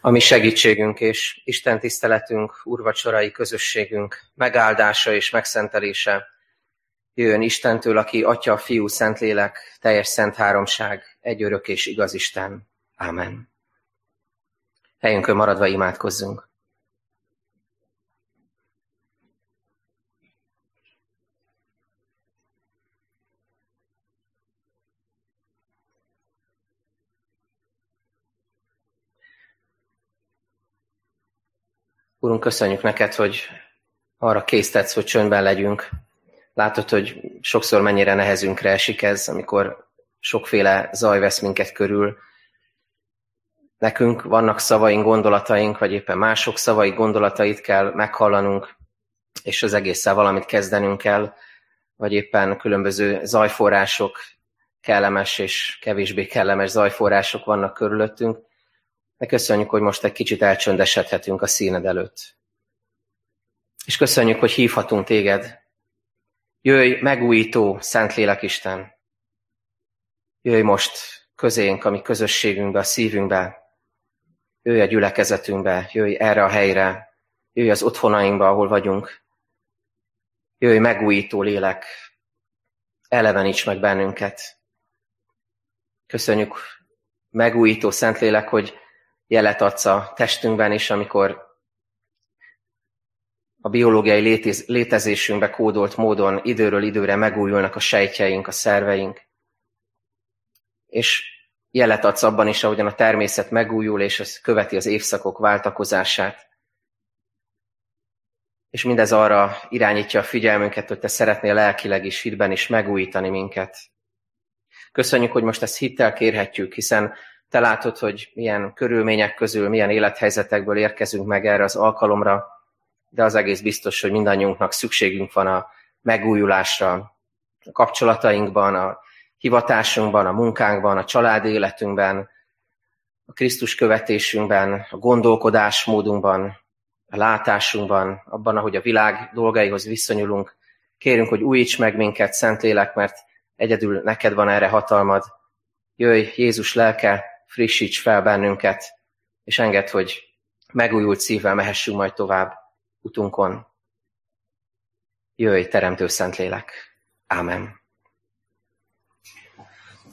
ami segítségünk és Isten tiszteletünk, urvacsorai közösségünk megáldása és megszentelése jöjjön Istentől, aki Atya, Fiú, Szentlélek, teljes szent háromság, egy örök és igaz Isten. Ámen. Helyünkön maradva imádkozzunk. Úrunk, köszönjük neked, hogy arra késztetsz, hogy csöndben legyünk. Látod, hogy sokszor mennyire nehezünkre esik ez, amikor sokféle zaj vesz minket körül. Nekünk vannak szavaink, gondolataink, vagy éppen mások szavai, gondolatait kell meghallanunk, és az egésszel valamit kezdenünk kell, vagy éppen különböző zajforrások, kellemes és kevésbé kellemes zajforrások vannak körülöttünk. De köszönjük, hogy most egy kicsit elcsöndesedhetünk a színed előtt. És köszönjük, hogy hívhatunk téged. Jöjj, megújító, Szentlélek Isten. Jöjj most közénk, a mi közösségünkbe, a szívünkbe. Jöjj a gyülekezetünkbe, jöjj erre a helyre, jöjj az otthonainkba, ahol vagyunk. Jöjj megújító lélek, eleveníts meg bennünket. Köszönjük, megújító Szentlélek, hogy jelet adsz a testünkben is, amikor a biológiai létez, létezésünkbe kódolt módon időről időre megújulnak a sejtjeink, a szerveink. És jelet adsz abban is, ahogyan a természet megújul, és ez követi az évszakok váltakozását. És mindez arra irányítja a figyelmünket, hogy te szeretnél lelkileg is, hitben is megújítani minket. Köszönjük, hogy most ezt hittel kérhetjük, hiszen te látod, hogy milyen körülmények közül, milyen élethelyzetekből érkezünk meg erre az alkalomra, de az egész biztos, hogy mindannyiunknak szükségünk van a megújulásra, a kapcsolatainkban, a hivatásunkban, a munkánkban, a család életünkben, a Krisztus követésünkben, a gondolkodásmódunkban, a látásunkban, abban, ahogy a világ dolgaihoz viszonyulunk. Kérünk, hogy újíts meg minket, Szentlélek, mert egyedül neked van erre hatalmad. Jöjj, Jézus lelke, frissíts fel bennünket, és enged, hogy megújult szívvel mehessünk majd tovább utunkon. Jöjj, Teremtő Szentlélek! Ámen.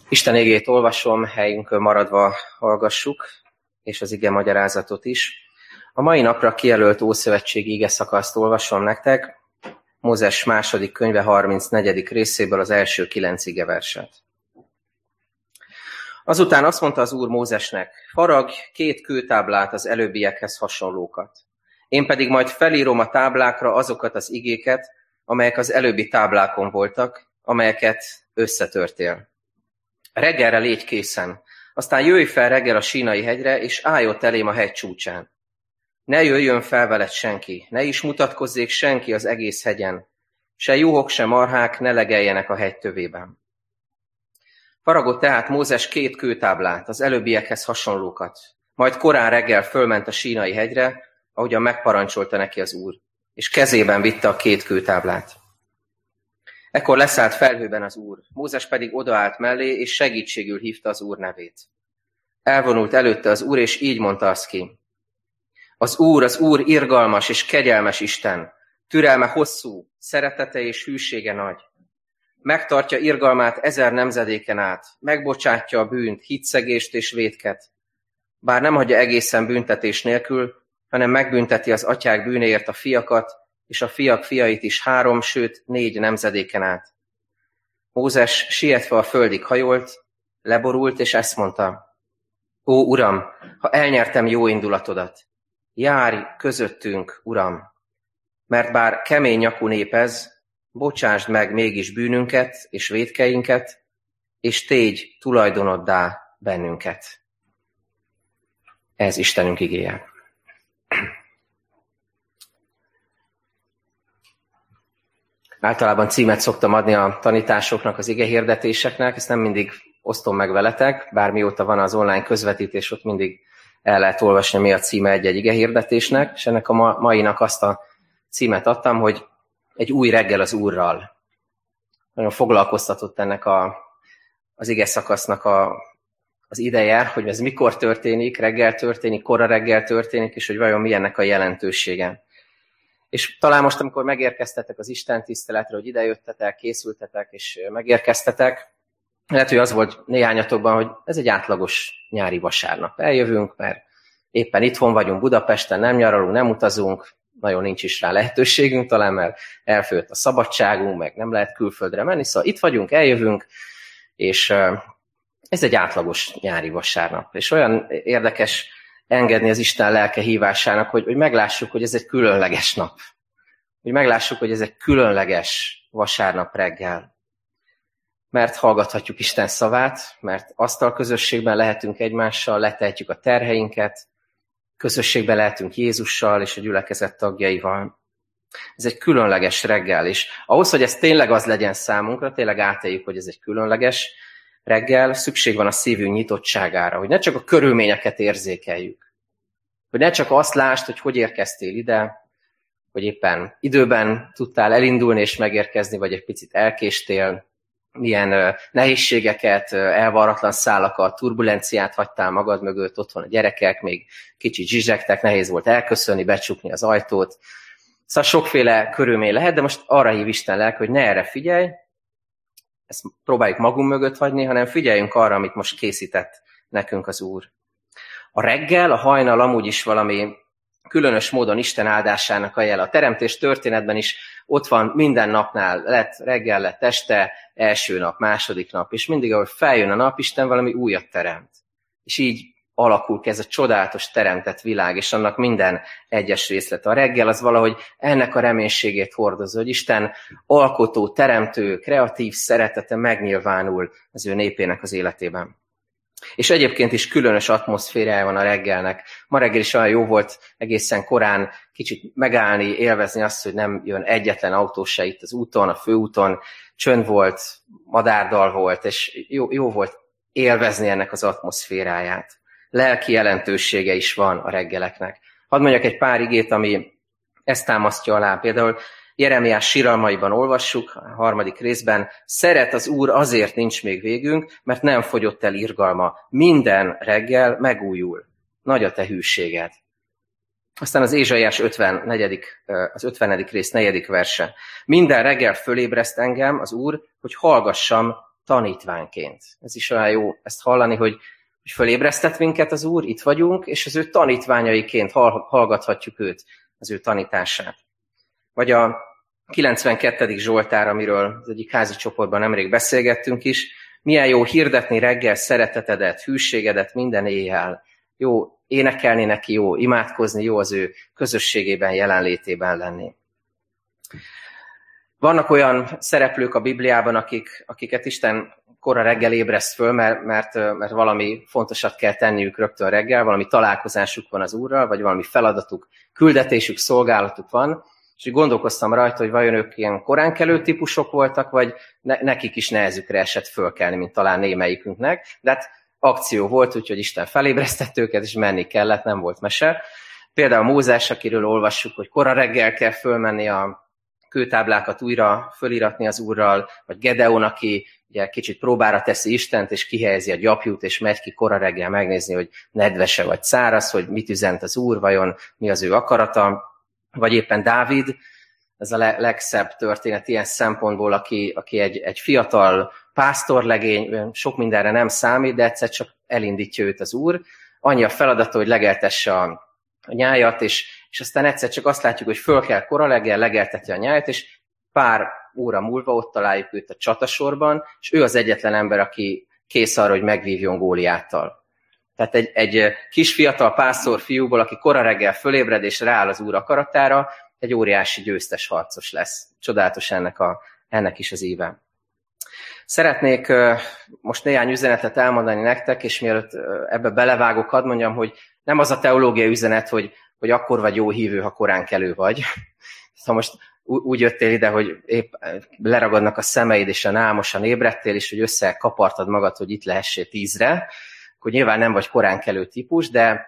Isten égét olvasom, helyünkön maradva hallgassuk, és az ige magyarázatot is. A mai napra kijelölt Ószövetség ige szakaszt olvasom nektek, Mózes második könyve 34. részéből az első kilenc ige verset. Azután azt mondta az Úr Mózesnek, farag két kőtáblát az előbbiekhez hasonlókat. Én pedig majd felírom a táblákra azokat az igéket, amelyek az előbbi táblákon voltak, amelyeket összetörtél. Reggelre légy készen, aztán jöjj fel reggel a sínai hegyre, és állj ott elém a hegy csúcsán. Ne jöjjön fel veled senki, ne is mutatkozzék senki az egész hegyen, se juhok, se marhák ne legeljenek a hegy tövében. Faragott tehát Mózes két kőtáblát, az előbbiekhez hasonlókat. Majd korán reggel fölment a sínai hegyre, ahogyan megparancsolta neki az úr, és kezében vitte a két kőtáblát. Ekkor leszállt felhőben az úr, Mózes pedig odaállt mellé, és segítségül hívta az úr nevét. Elvonult előtte az úr, és így mondta azt ki. Az úr, az úr irgalmas és kegyelmes Isten, türelme hosszú, szeretete és hűsége nagy megtartja irgalmát ezer nemzedéken át, megbocsátja a bűnt, hitszegést és vétket, bár nem hagyja egészen büntetés nélkül, hanem megbünteti az atyák bűnéért a fiakat, és a fiak fiait is három, sőt négy nemzedéken át. Mózes sietve a földig hajolt, leborult, és ezt mondta, Ó, Uram, ha elnyertem jó indulatodat, járj közöttünk, Uram, mert bár kemény nyakú nép ez, bocsásd meg mégis bűnünket és védkeinket, és tégy tulajdonoddá bennünket. Ez Istenünk igéje. Általában címet szoktam adni a tanításoknak, az ige hirdetéseknek, ezt nem mindig osztom meg veletek, bár mióta van az online közvetítés, ott mindig el lehet olvasni, mi a címe egy-egy ige hirdetésnek, és ennek a mainak azt a címet adtam, hogy egy új reggel az Úrral. Nagyon foglalkoztatott ennek a, az ige szakasznak a, az ideje, hogy ez mikor történik, reggel történik, kora reggel történik, és hogy vajon milyennek a jelentősége. És talán most, amikor megérkeztetek az Isten tiszteletre, hogy idejöttetek, készültetek és megérkeztetek, lehet, hogy az volt néhányatokban, hogy ez egy átlagos nyári vasárnap. Eljövünk, mert éppen itthon vagyunk Budapesten, nem nyaralunk, nem utazunk, nagyon nincs is rá lehetőségünk talán, mert elfőtt a szabadságunk, meg nem lehet külföldre menni, szóval itt vagyunk, eljövünk, és ez egy átlagos nyári vasárnap. És olyan érdekes engedni az Isten lelke hívásának, hogy, hogy meglássuk, hogy ez egy különleges nap. Hogy meglássuk, hogy ez egy különleges vasárnap reggel. Mert hallgathatjuk Isten szavát, mert asztal közösségben lehetünk egymással, letehetjük a terheinket, közösségben lehetünk Jézussal és a gyülekezet tagjaival. Ez egy különleges reggel, és ahhoz, hogy ez tényleg az legyen számunkra, tényleg átéljük, hogy ez egy különleges reggel, szükség van a szívünk nyitottságára, hogy ne csak a körülményeket érzékeljük, hogy ne csak azt lásd, hogy hogy érkeztél ide, hogy éppen időben tudtál elindulni és megérkezni, vagy egy picit elkéstél, milyen nehézségeket, elvarratlan szálakat, turbulenciát hagytál magad mögött, ott van a gyerekek, még kicsit zsizsegtek, nehéz volt elköszönni, becsukni az ajtót. Szóval sokféle körülmény lehet, de most arra hív Isten lelk, hogy ne erre figyelj, ezt próbáljuk magunk mögött hagyni, hanem figyeljünk arra, amit most készített nekünk az Úr. A reggel, a hajnal amúgy is valami különös módon Isten áldásának a jel. A teremtés történetben is ott van minden napnál, lett reggel, lett este, első nap, második nap, és mindig, ahogy feljön a nap, Isten valami újat teremt. És így alakul ez a csodálatos teremtett világ, és annak minden egyes részlete. A reggel az valahogy ennek a reménységét hordozza, hogy Isten alkotó, teremtő, kreatív szeretete megnyilvánul az ő népének az életében. És egyébként is különös atmoszférája van a reggelnek. Ma reggel is olyan jó volt egészen korán kicsit megállni, élvezni azt, hogy nem jön egyetlen autó se itt az úton, a főúton, csönd volt, madárdal volt, és jó, jó volt élvezni ennek az atmoszféráját. Lelki jelentősége is van a reggeleknek. Hadd mondjak egy pár igét, ami ezt támasztja alá. Például Jeremiás síralmaiban olvassuk, a harmadik részben, szeret az Úr, azért nincs még végünk, mert nem fogyott el irgalma. Minden reggel megújul. Nagy a te hűséged. Aztán az Ézsaiás 54, az 50. rész 4. verse. Minden reggel fölébreszt engem az Úr, hogy hallgassam tanítványként. Ez is olyan jó ezt hallani, hogy, hogy fölébresztett minket az Úr, itt vagyunk, és az ő tanítványaiként hallgathatjuk őt, az ő tanítását. Vagy a 92. Zsoltár, amiről az egyik házi csoportban nemrég beszélgettünk is, milyen jó hirdetni reggel szeretetedet, hűségedet minden éjjel. Jó énekelni neki, jó imádkozni, jó az ő közösségében, jelenlétében lenni. Vannak olyan szereplők a Bibliában, akik, akiket Isten kora reggel ébreszt föl, mert, mert, mert valami fontosat kell tenniük rögtön reggel, valami találkozásuk van az Úrral, vagy valami feladatuk, küldetésük, szolgálatuk van, és gondolkoztam rajta, hogy vajon ők ilyen korán kelő típusok voltak, vagy ne, nekik is nehezükre esett fölkelni, mint talán némelyikünknek, de hát akció volt, úgyhogy Isten felébresztett őket, és menni kellett, nem volt mese. Például Mózes, akiről olvassuk, hogy kora reggel kell fölmenni a kőtáblákat újra föliratni az úrral, vagy Gedeon, aki ugye kicsit próbára teszi Istent, és kihelyezi a gyapjút, és megy ki kora reggel megnézni, hogy nedvese vagy száraz, hogy mit üzent az úr, vajon mi az ő akarata vagy éppen Dávid, ez a legszebb történet ilyen szempontból, aki, aki egy, egy fiatal pásztorlegény, sok mindenre nem számít, de egyszer csak elindítja őt az úr. Annyi a feladata, hogy legeltesse a, a nyájat, és, és aztán egyszer csak azt látjuk, hogy föl kell kora leggel, legelteti a nyájat, és pár óra múlva ott találjuk őt a csatasorban, és ő az egyetlen ember, aki kész arra, hogy megvívjon Góliáttal. Tehát egy, egy kis fiatal pásztor fiúból, aki kora reggel fölébred és rááll az úr akaratára, egy óriási győztes harcos lesz. Csodálatos ennek, a, ennek is az éve. Szeretnék most néhány üzenetet elmondani nektek, és mielőtt ebbe belevágok, hadd mondjam, hogy nem az a teológiai üzenet, hogy, hogy akkor vagy jó hívő, ha korán kelő vagy. Szóval most úgy jöttél ide, hogy épp leragadnak a szemeid, és a námosan ébredtél, és hogy összekapartad magad, hogy itt lehessél tízre, akkor nyilván nem vagy korán kelő típus, de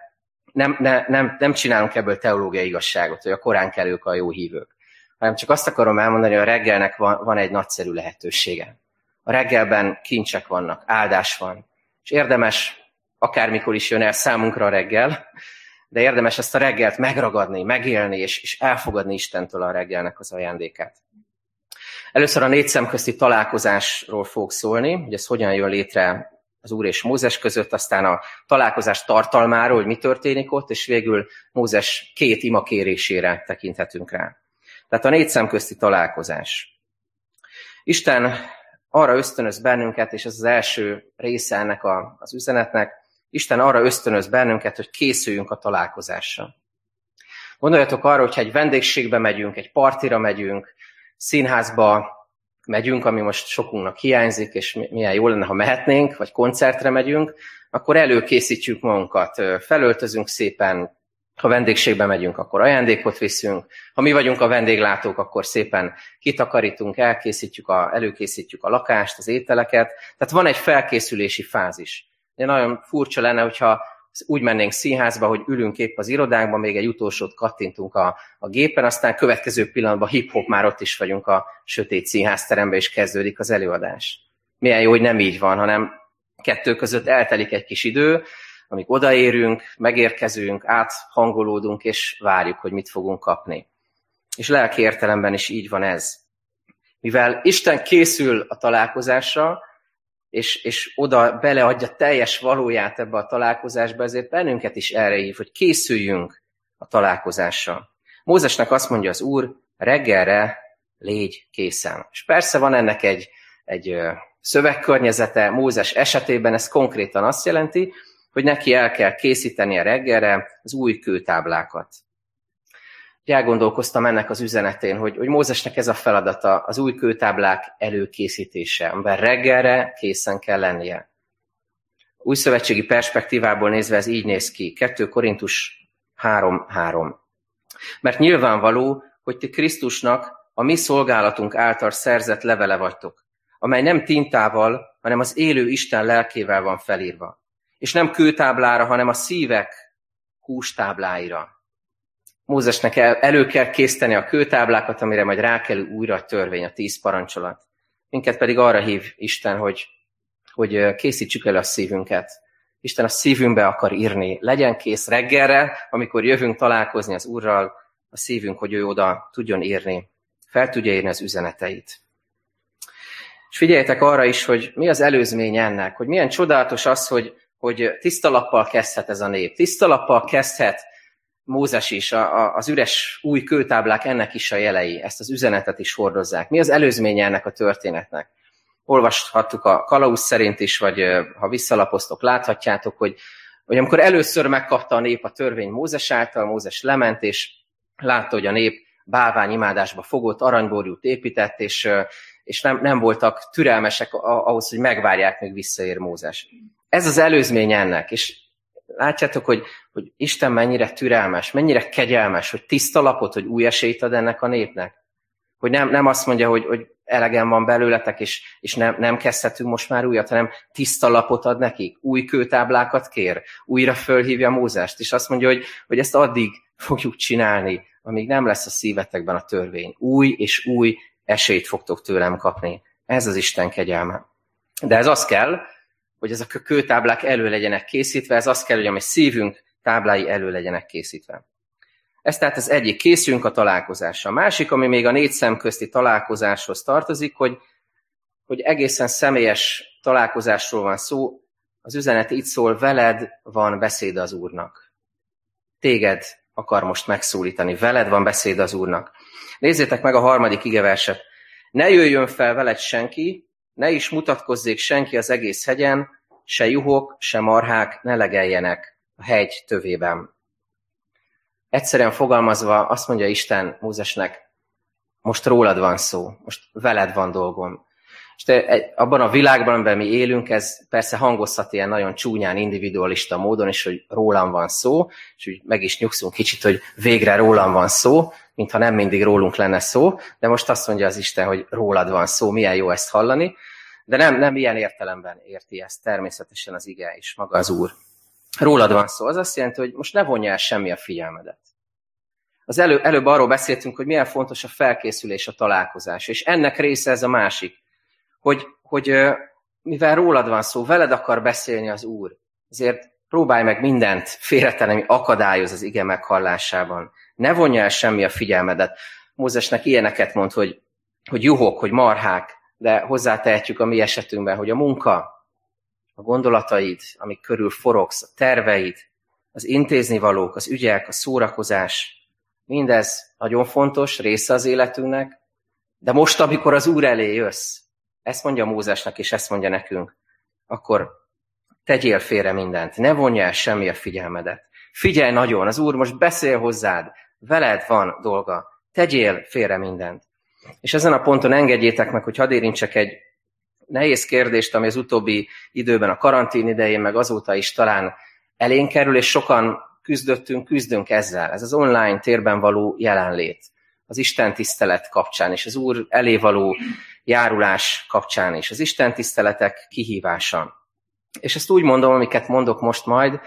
nem, ne, nem, nem csinálunk ebből teológiai igazságot, hogy a korán kelők a jó hívők. Hanem csak azt akarom elmondani, hogy a reggelnek van, van egy nagyszerű lehetősége. A reggelben kincsek vannak, áldás van, és érdemes akármikor is jön el számunkra a reggel, de érdemes ezt a reggelt megragadni, megélni, és, és elfogadni Istentől a reggelnek az ajándékát. Először a négy szemközti találkozásról fog szólni, hogy ez hogyan jön létre az Úr és Mózes között, aztán a találkozás tartalmáról, hogy mi történik ott, és végül Mózes két ima kérésére tekinthetünk rá. Tehát a négy szemközti találkozás. Isten arra ösztönöz bennünket, és ez az első része ennek a, az üzenetnek, Isten arra ösztönöz bennünket, hogy készüljünk a találkozásra. Gondoljatok arra, hogyha egy vendégségbe megyünk, egy partira megyünk, színházba megyünk, ami most sokunknak hiányzik, és milyen jó lenne, ha mehetnénk, vagy koncertre megyünk, akkor előkészítjük magunkat, felöltözünk szépen, ha vendégségbe megyünk, akkor ajándékot viszünk, ha mi vagyunk a vendéglátók, akkor szépen kitakarítunk, elkészítjük a, előkészítjük a lakást, az ételeket. Tehát van egy felkészülési fázis. De nagyon furcsa lenne, hogyha úgy mennénk színházba, hogy ülünk épp az irodánkban, még egy utolsót kattintunk a, a gépen, aztán következő pillanatban hip-hop már ott is vagyunk a sötét színházteremben, és kezdődik az előadás. Milyen jó, hogy nem így van, hanem kettő között eltelik egy kis idő, amíg odaérünk, megérkezünk, áthangolódunk, és várjuk, hogy mit fogunk kapni. És lelki értelemben is így van ez. Mivel Isten készül a találkozásra, és, és oda beleadja teljes valóját ebbe a találkozásba, ezért bennünket is erre hív, hogy készüljünk a találkozásra. Mózesnek azt mondja az Úr, reggelre légy készen. És persze van ennek egy, egy szövegkörnyezete, Mózes esetében ez konkrétan azt jelenti, hogy neki el kell készíteni a reggelre az új kőtáblákat. Elgondolkoztam ennek az üzenetén, hogy, hogy Mózesnek ez a feladata, az új kőtáblák előkészítése, amiben reggelre készen kell lennie. Új szövetségi perspektívából nézve ez így néz ki. 2 Korintus 3.3. Mert nyilvánvaló, hogy ti Krisztusnak a mi szolgálatunk által szerzett levele vagytok, amely nem tintával, hanem az élő Isten lelkével van felírva és nem kőtáblára, hanem a szívek hústábláira. Mózesnek el, elő kell készteni a kőtáblákat, amire majd rákelő újra a törvény, a tíz parancsolat. Minket pedig arra hív Isten, hogy, hogy készítsük el a szívünket. Isten a szívünkbe akar írni. Legyen kész reggelre, amikor jövünk találkozni az Úrral, a szívünk, hogy ő oda tudjon írni, fel tudja írni az üzeneteit. És figyeljetek arra is, hogy mi az előzmény ennek, hogy milyen csodálatos az, hogy hogy tiszta lappal kezdhet ez a nép. Tiszta lappal kezdhet Mózes is, a, a, az üres új kőtáblák ennek is a jelei, ezt az üzenetet is hordozzák. Mi az előzménye ennek a történetnek? Olvashattuk a kalauz szerint is, vagy ha visszalapoztok, láthatjátok, hogy, hogy amikor először megkapta a nép a törvény Mózes által, Mózes lement, és látta, hogy a nép bálványimádásba fogott, aranyborjút épített, és, és nem, nem voltak türelmesek ahhoz, hogy megvárják, még visszaér Mózes. Ez az előzmény ennek, és látjátok, hogy, hogy Isten mennyire türelmes, mennyire kegyelmes, hogy tiszta lapot, hogy új esélyt ad ennek a népnek. Hogy nem, nem azt mondja, hogy, hogy elegem van belőletek, és, és nem, nem kezdhetünk most már újat, hanem tiszta lapot ad nekik, új kőtáblákat kér, újra fölhívja Mózást, és azt mondja, hogy, hogy ezt addig fogjuk csinálni, amíg nem lesz a szívetekben a törvény. Új és új esélyt fogtok tőlem kapni. Ez az Isten kegyelme. De ez az kell, hogy ezek a kőtáblák elő legyenek készítve, ez azt kell, hogy a mi szívünk táblái elő legyenek készítve. Ez tehát az egyik, készünk a találkozásra. A másik, ami még a négy szem közti találkozáshoz tartozik, hogy, hogy egészen személyes találkozásról van szó, az üzenet így szól, veled van beszéd az Úrnak. Téged akar most megszólítani, veled van beszéd az Úrnak. Nézzétek meg a harmadik igeverset. Ne jöjjön fel veled senki, ne is mutatkozzék senki az egész hegyen, se juhok, se marhák ne legeljenek a hegy tövében. Egyszerűen fogalmazva azt mondja Isten Mózesnek, most rólad van szó, most veled van dolgom. És te, abban a világban, amiben mi élünk, ez persze hangozhat ilyen nagyon csúnyán, individualista módon is, hogy rólam van szó, és úgy meg is nyugszunk kicsit, hogy végre rólam van szó, mintha nem mindig rólunk lenne szó, de most azt mondja az Isten, hogy rólad van szó, milyen jó ezt hallani, de nem, nem ilyen értelemben érti ezt természetesen az ige is, maga az Úr. Rólad van szó, az azt jelenti, hogy most ne vonja el semmi a figyelmedet. Az elő, előbb arról beszéltünk, hogy milyen fontos a felkészülés, a találkozás, és ennek része ez a másik, hogy, hogy mivel rólad van szó, veled akar beszélni az Úr, ezért Próbálj meg mindent félretenni, ami akadályoz az ige meghallásában. Ne vonja el semmi a figyelmedet. Mózesnek ilyeneket mond, hogy, hogy juhok, hogy marhák, de hozzátehetjük a mi esetünkben, hogy a munka, a gondolataid, amik körül forogsz, a terveid, az intézni valók, az ügyek, a szórakozás, mindez nagyon fontos része az életünknek, de most, amikor az Úr elé jössz, ezt mondja Mózesnek, és ezt mondja nekünk, akkor tegyél félre mindent, ne vonj el semmi a figyelmedet. Figyelj nagyon, az Úr most beszél hozzád, veled van dolga, tegyél félre mindent. És ezen a ponton engedjétek meg, hogy hadd érintsek egy nehéz kérdést, ami az utóbbi időben a karantén idején, meg azóta is talán elénk kerül, és sokan küzdöttünk, küzdünk ezzel. Ez az online térben való jelenlét, az Isten tisztelet kapcsán, és az Úr elé való járulás kapcsán is, az Isten tiszteletek kihívása. És ezt úgy mondom, amiket mondok most majd,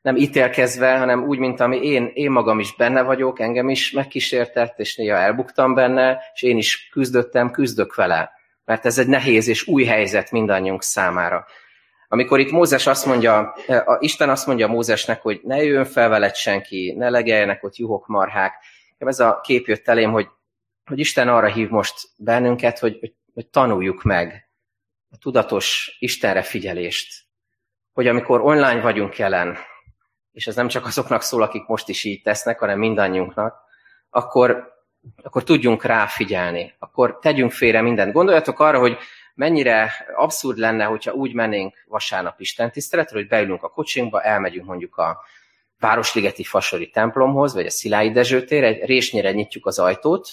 nem ítélkezve, hanem úgy, mint ami én, én magam is benne vagyok, engem is megkísértett, és néha elbuktam benne, és én is küzdöttem, küzdök vele. Mert ez egy nehéz és új helyzet mindannyiunk számára. Amikor itt Mózes azt mondja, a Isten azt mondja Mózesnek, hogy ne jöjjön fel veled senki, ne legeljenek ott juhok, marhák. Ez a kép jött elém, hogy, hogy Isten arra hív most bennünket, hogy, hogy, hogy tanuljuk meg a tudatos Istenre figyelést. Hogy amikor online vagyunk jelen, és ez nem csak azoknak szól, akik most is így tesznek, hanem mindannyiunknak, akkor, akkor tudjunk ráfigyelni, akkor tegyünk félre mindent. Gondoljatok arra, hogy mennyire abszurd lenne, hogyha úgy mennénk vasárnap Isten tiszteletre, hogy beülünk a kocsinkba, elmegyünk mondjuk a Városligeti Fasori templomhoz, vagy a Szilái Dezső egy résnyire nyitjuk az ajtót,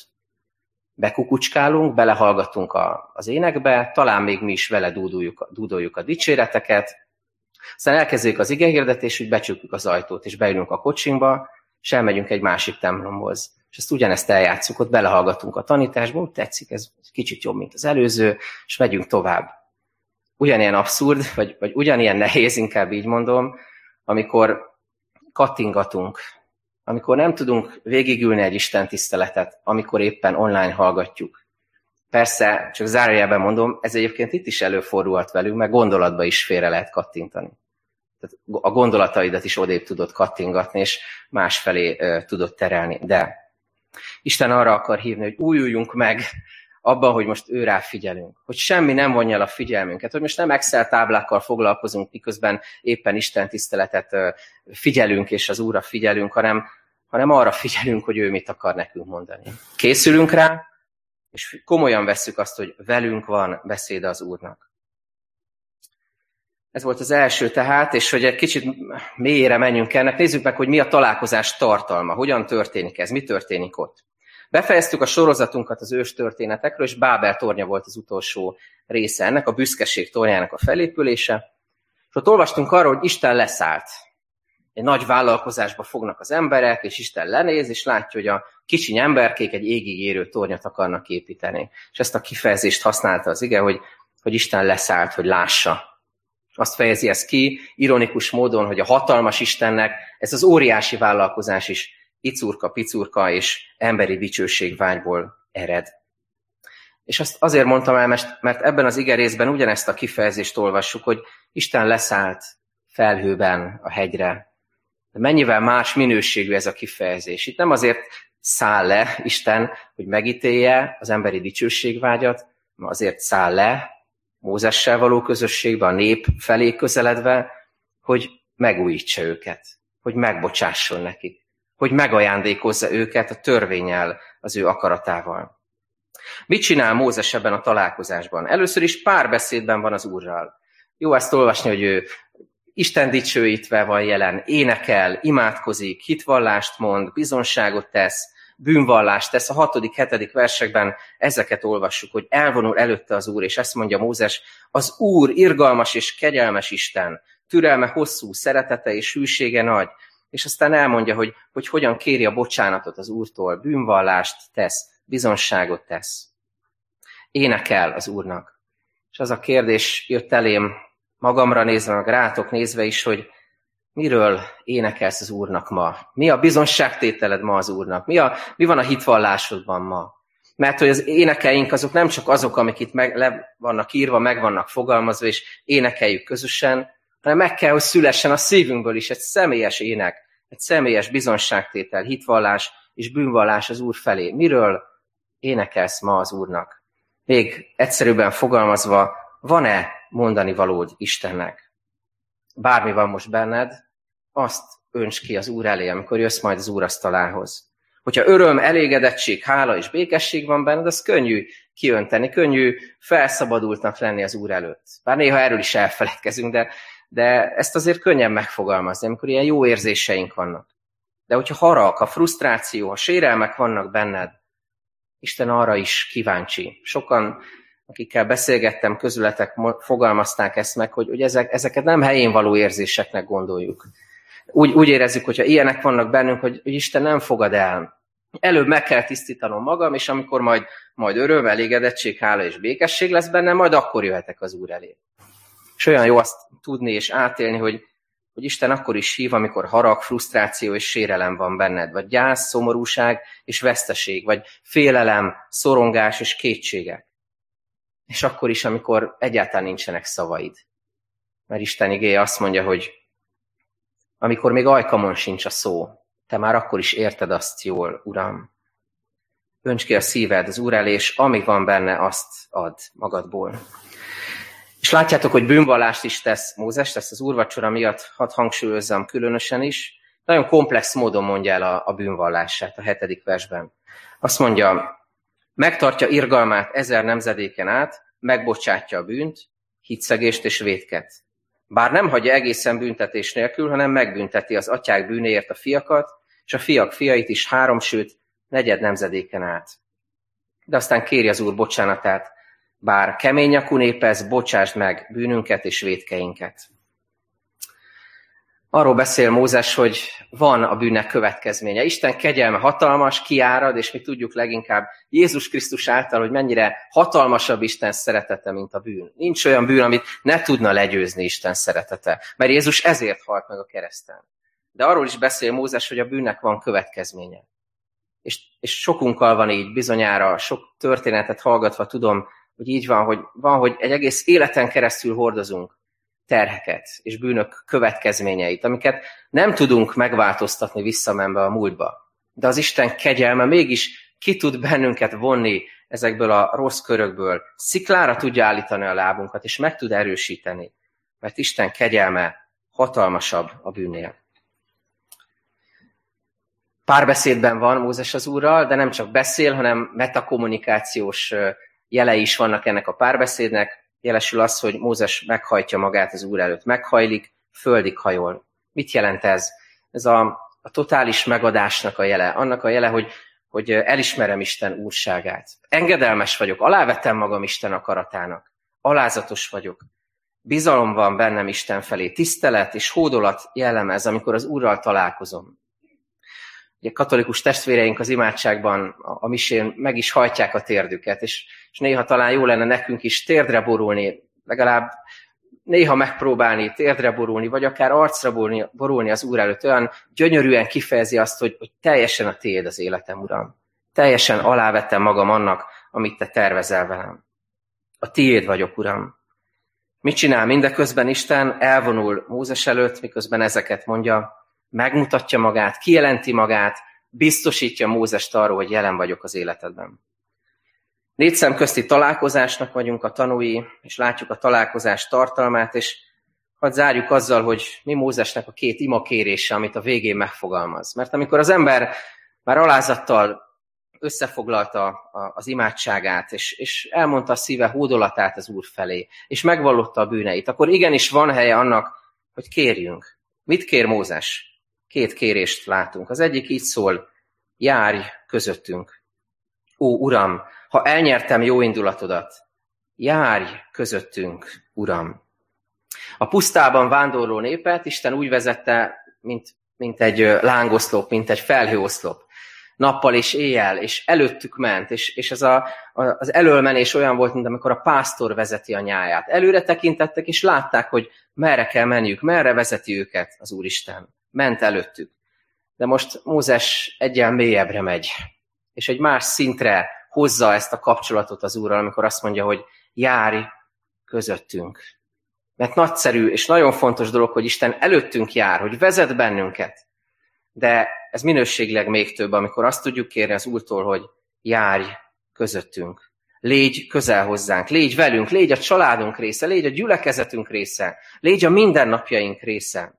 bekukucskálunk, belehallgatunk a, az énekbe, talán még mi is vele dúdoljuk, dúdoljuk a dicséreteket, aztán elkezdjük az igehirdetés, hogy becsukjuk az ajtót, és beülünk a kocsinkba, és elmegyünk egy másik templomhoz. És ezt ugyanezt eljátszuk, ott belehallgatunk a tanításba, úgy tetszik, ez kicsit jobb, mint az előző, és megyünk tovább. Ugyanilyen abszurd, vagy, vagy ugyanilyen nehéz, inkább így mondom, amikor kattingatunk, amikor nem tudunk végigülni egy Isten tiszteletet, amikor éppen online hallgatjuk. Persze, csak zárójelben mondom, ez egyébként itt is előfordulhat velünk, mert gondolatba is félre lehet kattintani. Tehát a gondolataidat is odébb tudod kattingatni, és másfelé uh, tudod terelni. De Isten arra akar hívni, hogy újuljunk meg abban, hogy most ő rá figyelünk. Hogy semmi nem vonja el a figyelmünket. Hogy most nem Excel táblákkal foglalkozunk, miközben éppen Isten tiszteletet figyelünk, és az Úrra figyelünk, hanem, hanem arra figyelünk, hogy ő mit akar nekünk mondani. Készülünk rá, és komolyan vesszük azt, hogy velünk van beszéde az Úrnak. Ez volt az első tehát, és hogy egy kicsit mélyére menjünk ennek, nézzük meg, hogy mi a találkozás tartalma, hogyan történik ez, mi történik ott. Befejeztük a sorozatunkat az ős történetekről, és Bábel tornya volt az utolsó része ennek, a büszkeség tornyának a felépülése. És ott olvastunk arról, hogy Isten leszállt egy nagy vállalkozásba fognak az emberek, és Isten lenéz, és látja, hogy a kicsiny emberkék egy égig érő tornyot akarnak építeni. És ezt a kifejezést használta az ige, hogy, hogy Isten leszállt, hogy lássa. Azt fejezi ez ki, ironikus módon, hogy a hatalmas Istennek ez az óriási vállalkozás is icurka, picurka és emberi dicsőségvágyból ered. És azt azért mondtam el, mert ebben az igerészben ugyanezt a kifejezést olvassuk, hogy Isten leszállt felhőben a hegyre, mennyivel más minőségű ez a kifejezés. Itt nem azért száll le Isten, hogy megítélje az emberi dicsőségvágyat, hanem azért száll le Mózessel való közösségbe, a nép felé közeledve, hogy megújítsa őket, hogy megbocsásson nekik, hogy megajándékozza őket a törvényel, az ő akaratával. Mit csinál Mózes ebben a találkozásban? Először is párbeszédben van az Úrral. Jó ezt olvasni, hogy ő Isten dicsőítve van jelen, énekel, imádkozik, hitvallást mond, bizonságot tesz, bűnvallást tesz. A hatodik, hetedik versekben ezeket olvassuk, hogy elvonul előtte az Úr, és ezt mondja Mózes, az Úr irgalmas és kegyelmes Isten, türelme hosszú, szeretete és hűsége nagy, és aztán elmondja, hogy, hogy hogyan kéri a bocsánatot az Úrtól, bűnvallást tesz, bizonságot tesz. Énekel az Úrnak. És az a kérdés jött elém magamra nézve, meg rátok nézve is, hogy miről énekelsz az Úrnak ma? Mi a bizonságtételed ma az Úrnak? Mi, a, mi van a hitvallásodban ma? Mert hogy az énekeink azok nem csak azok, amik itt meg, le vannak írva, meg vannak fogalmazva, és énekeljük közösen, hanem meg kell, hogy szülessen a szívünkből is egy személyes ének, egy személyes bizonságtétel, hitvallás és bűnvallás az Úr felé. Miről énekelsz ma az Úrnak? Még egyszerűbben fogalmazva, van-e mondani valód Istennek? Bármi van most benned, azt önts ki az Úr elé, amikor jössz majd az Úr asztalához. Hogyha öröm, elégedettség, hála és békesség van benned, az könnyű kiönteni, könnyű felszabadultnak lenni az Úr előtt. Bár néha erről is elfeledkezünk, de, de ezt azért könnyen megfogalmazni, amikor ilyen jó érzéseink vannak. De hogyha harag, ha frusztráció, ha sérelmek vannak benned, Isten arra is kíváncsi. Sokan, akikkel beszélgettem, közületek fogalmazták ezt meg, hogy, hogy ezek, ezeket nem helyén való érzéseknek gondoljuk. Úgy, úgy érezzük, hogyha ilyenek vannak bennünk, hogy, hogy Isten nem fogad el. Előbb meg kell tisztítanom magam, és amikor majd, majd öröm, elégedettség, hála és békesség lesz bennem, majd akkor jöhetek az Úr elé. És olyan jó azt tudni és átélni, hogy, hogy Isten akkor is hív, amikor harag, frusztráció és sérelem van benned, vagy gyász, szomorúság és veszteség, vagy félelem, szorongás és kétségek. És akkor is, amikor egyáltalán nincsenek szavaid. Mert Isten igéje azt mondja, hogy amikor még ajkamon sincs a szó, te már akkor is érted azt jól, Uram. Önts ki a szíved az Úr elé, és ami van benne, azt ad magadból. És látjátok, hogy bűnvallást is tesz Mózes, ezt az úrvacsora miatt hadd hangsúlyozzam különösen is. Nagyon komplex módon mondja el a, a bűnvallását a hetedik versben. Azt mondja, megtartja irgalmát ezer nemzedéken át, megbocsátja a bűnt, hitszegést és vétket. Bár nem hagyja egészen büntetés nélkül, hanem megbünteti az atyák bűnéért a fiakat, és a fiak fiait is három, sőt, negyed nemzedéken át. De aztán kéri az úr bocsánatát, bár kemény nyakú népez, bocsásd meg bűnünket és védkeinket. Arról beszél Mózes, hogy van a bűnnek következménye. Isten kegyelme hatalmas, kiárad, és mi tudjuk leginkább Jézus Krisztus által, hogy mennyire hatalmasabb Isten szeretete, mint a bűn. Nincs olyan bűn, amit ne tudna legyőzni Isten szeretete, mert Jézus ezért halt meg a kereszten. De arról is beszél Mózes, hogy a bűnnek van következménye. És, és sokunkkal van így, bizonyára, sok történetet hallgatva tudom, hogy így van, hogy van, hogy egy egész életen keresztül hordozunk terheket és bűnök következményeit, amiket nem tudunk megváltoztatni visszamenve a múltba. De az Isten kegyelme mégis ki tud bennünket vonni ezekből a rossz körökből, sziklára tudja állítani a lábunkat, és meg tud erősíteni, mert Isten kegyelme hatalmasabb a bűnnél. Párbeszédben van Mózes az Úrral, de nem csak beszél, hanem metakommunikációs jelei is vannak ennek a párbeszédnek. Jelesül az, hogy Mózes meghajtja magát az Úr előtt, meghajlik, földig hajol. Mit jelent ez? Ez a, a totális megadásnak a jele, annak a jele, hogy, hogy elismerem Isten úrságát. Engedelmes vagyok, alávetem magam Isten akaratának. Alázatos vagyok. Bizalom van bennem Isten felé, tisztelet és hódolat jellemez, amikor az Úrral találkozom. Ugye katolikus testvéreink az imádságban, a, a misén meg is hajtják a térdüket, és, és néha talán jó lenne nekünk is térdre borulni, legalább néha megpróbálni térdre borulni, vagy akár arcra borulni, borulni az Úr előtt, olyan gyönyörűen kifejezi azt, hogy, hogy teljesen a tiéd az életem, Uram. Teljesen alávettem magam annak, amit te tervezel velem. A tiéd vagyok, Uram. Mit csinál mindeközben Isten? Elvonul Mózes előtt, miközben ezeket mondja, megmutatja magát, kijelenti magát, biztosítja Mózest arról, hogy jelen vagyok az életedben. Négy szem közti találkozásnak vagyunk a tanúi, és látjuk a találkozás tartalmát, és hadd zárjuk azzal, hogy mi Mózesnek a két ima kérése, amit a végén megfogalmaz. Mert amikor az ember már alázattal összefoglalta az imádságát, és, és elmondta a szíve hódolatát az Úr felé, és megvallotta a bűneit, akkor igenis van helye annak, hogy kérjünk. Mit kér Mózes? Két kérést látunk. Az egyik így szól, járj közöttünk. Ó, Uram, ha elnyertem jó indulatodat, járj közöttünk, Uram. A pusztában vándorló népet Isten úgy vezette, mint, mint egy lángoszlop, mint egy felhőoszlop. Nappal és éjjel, és előttük ment, és, és ez a, a, az előmenés olyan volt, mint amikor a pásztor vezeti a nyáját. Előre tekintettek, és látták, hogy merre kell menniük, merre vezeti őket az Úristen ment előttük. De most Mózes egyen mélyebbre megy, és egy más szintre hozza ezt a kapcsolatot az Úrral, amikor azt mondja, hogy járj közöttünk. Mert nagyszerű és nagyon fontos dolog, hogy Isten előttünk jár, hogy vezet bennünket. De ez minőségileg még több, amikor azt tudjuk kérni az Úrtól, hogy járj közöttünk. Légy közel hozzánk, légy velünk, légy a családunk része, légy a gyülekezetünk része, légy a mindennapjaink része.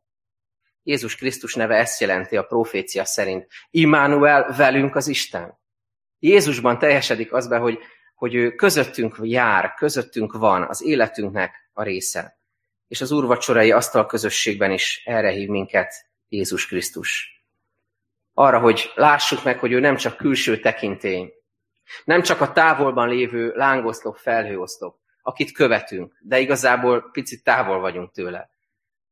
Jézus Krisztus neve ezt jelenti a profécia szerint. Immanuel velünk az Isten. Jézusban teljesedik az be, hogy, hogy ő közöttünk jár, közöttünk van, az életünknek a része. És az úrvacsorai asztal közösségben is erre hív minket Jézus Krisztus. Arra, hogy lássuk meg, hogy ő nem csak külső tekintély, nem csak a távolban lévő lángoszlop, felhőoszlop, akit követünk, de igazából picit távol vagyunk tőle,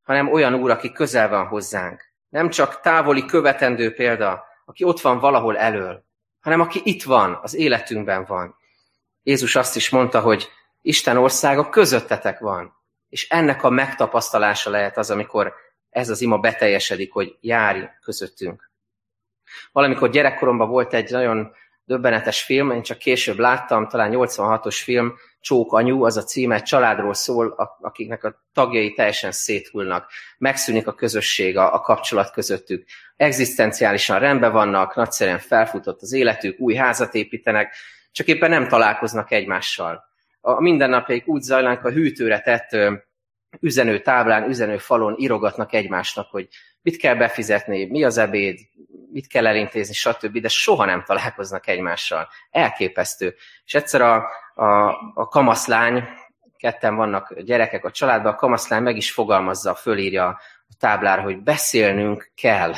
hanem olyan úr, aki közel van hozzánk. Nem csak távoli követendő példa, aki ott van valahol elől, hanem aki itt van, az életünkben van. Jézus azt is mondta, hogy Isten országa közöttetek van, és ennek a megtapasztalása lehet az, amikor ez az ima beteljesedik, hogy járj közöttünk. Valamikor gyerekkoromban volt egy nagyon döbbenetes film, én csak később láttam, talán 86-os film, Csók anyu, az a címe, családról szól, akiknek a tagjai teljesen széthullnak. Megszűnik a közösség, a, a kapcsolat közöttük. Egzisztenciálisan rendben vannak, nagyszerűen felfutott az életük, új házat építenek, csak éppen nem találkoznak egymással. A mindennapjaik úgy zajlanak, a hűtőre tett üzenő táblán, üzenő falon írogatnak egymásnak, hogy mit kell befizetni, mi az ebéd, mit kell elintézni, stb., de soha nem találkoznak egymással. Elképesztő. És egyszer a, a, a kamaszlány, ketten vannak gyerekek a családban, a kamaszlány meg is fogalmazza, fölírja a táblára, hogy beszélnünk kell.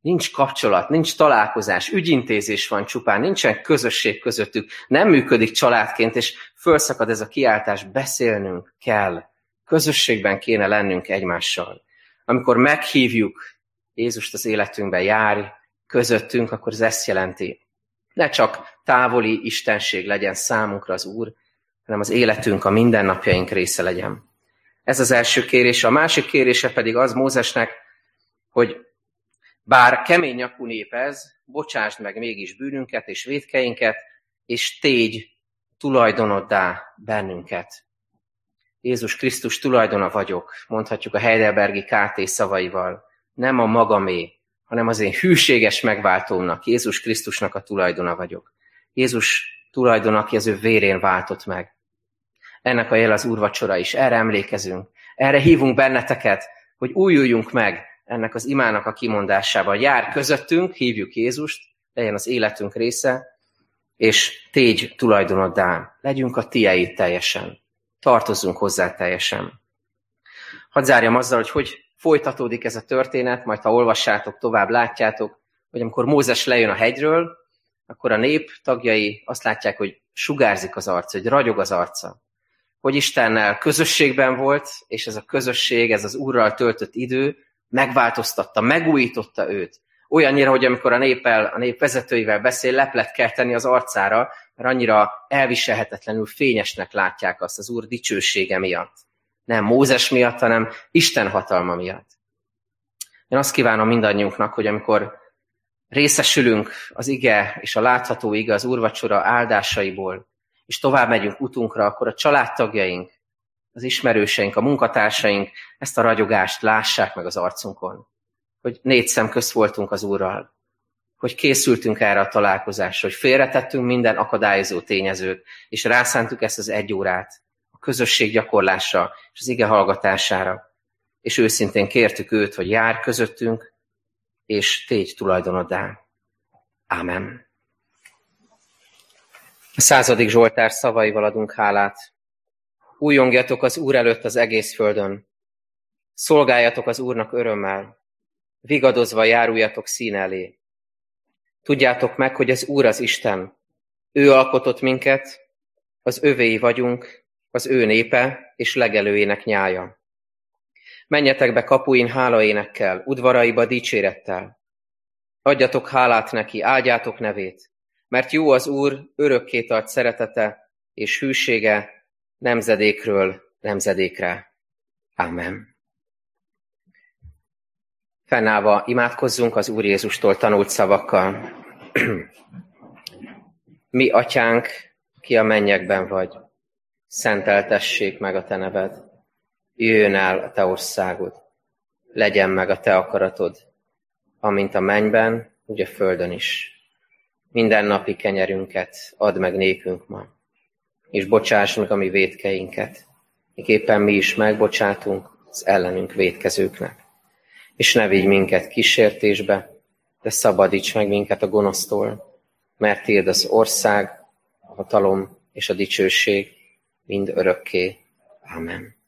Nincs kapcsolat, nincs találkozás, ügyintézés van csupán, nincsen közösség közöttük, nem működik családként, és fölszakad ez a kiáltás, beszélnünk kell. Közösségben kéne lennünk egymással. Amikor meghívjuk Jézust az életünkbe, járj közöttünk, akkor ez ezt jelenti. Ne csak távoli istenség legyen számunkra az Úr, hanem az életünk, a mindennapjaink része legyen. Ez az első kérése. A másik kérése pedig az Mózesnek, hogy bár kemény nyakú nép ez, bocsásd meg mégis bűnünket és védkeinket, és tégy tulajdonoddá bennünket. Jézus Krisztus tulajdona vagyok, mondhatjuk a Heidelbergi KT szavaival. Nem a magamé, hanem az én hűséges megváltómnak, Jézus Krisztusnak a tulajdona vagyok. Jézus tulajdon, aki az ő vérén váltott meg. Ennek a jel az úrvacsora is. Erre emlékezünk. Erre hívunk benneteket, hogy újuljunk meg ennek az imának a kimondásával. Jár közöttünk, hívjuk Jézust, legyen az életünk része, és tégy tulajdonoddá. Legyünk a tiéd teljesen tartozzunk hozzá teljesen. Hadd zárjam azzal, hogy hogy folytatódik ez a történet, majd ha olvassátok, tovább látjátok, hogy amikor Mózes lejön a hegyről, akkor a nép tagjai azt látják, hogy sugárzik az arca, hogy ragyog az arca. Hogy Istennel közösségben volt, és ez a közösség, ez az Úrral töltött idő megváltoztatta, megújította őt. Olyannyira, hogy amikor a néppel, a nép vezetőivel beszél, leplet kell tenni az arcára, mert annyira elviselhetetlenül fényesnek látják azt az Úr dicsősége miatt. Nem Mózes miatt, hanem Isten hatalma miatt. Én azt kívánom mindannyiunknak, hogy amikor részesülünk az ige és a látható ige az úrvacsora áldásaiból, és tovább megyünk utunkra, akkor a családtagjaink, az ismerőseink, a munkatársaink ezt a ragyogást lássák meg az arcunkon. Hogy négy szem közt voltunk az Úrral hogy készültünk erre a találkozásra, hogy félretettünk minden akadályozó tényezőt, és rászántuk ezt az egy órát a közösség gyakorlásra és az ige hallgatására. És őszintén kértük őt, hogy jár közöttünk, és tégy tulajdonodá. Ámen. A századik Zsoltár szavaival adunk hálát. Újongjatok az Úr előtt az egész földön. Szolgáljatok az Úrnak örömmel. Vigadozva járuljatok szín elé Tudjátok meg, hogy az Úr az Isten. Ő alkotott minket, az övéi vagyunk, az ő népe és legelőjének nyája. Menjetek be kapuin hálaénekkel, udvaraiba dicsérettel. Adjatok hálát neki, áldjátok nevét, mert jó az Úr, örökké tart szeretete és hűsége nemzedékről nemzedékre. Amen. Fennállva imádkozzunk az Úr Jézustól tanult szavakkal. Mi, atyánk, ki a mennyekben vagy, szenteltessék meg a te neved. jöjjön el a te országod, legyen meg a te akaratod, amint a mennyben, úgy a földön is. Minden napi kenyerünket add meg nékünk ma, és bocsáss meg a mi védkeinket, éppen mi is megbocsátunk az ellenünk védkezőknek. És ne vigy minket kísértésbe, de szabadíts meg minket a gonosztól, mert tiéd az ország, a hatalom és a dicsőség mind örökké. Amen.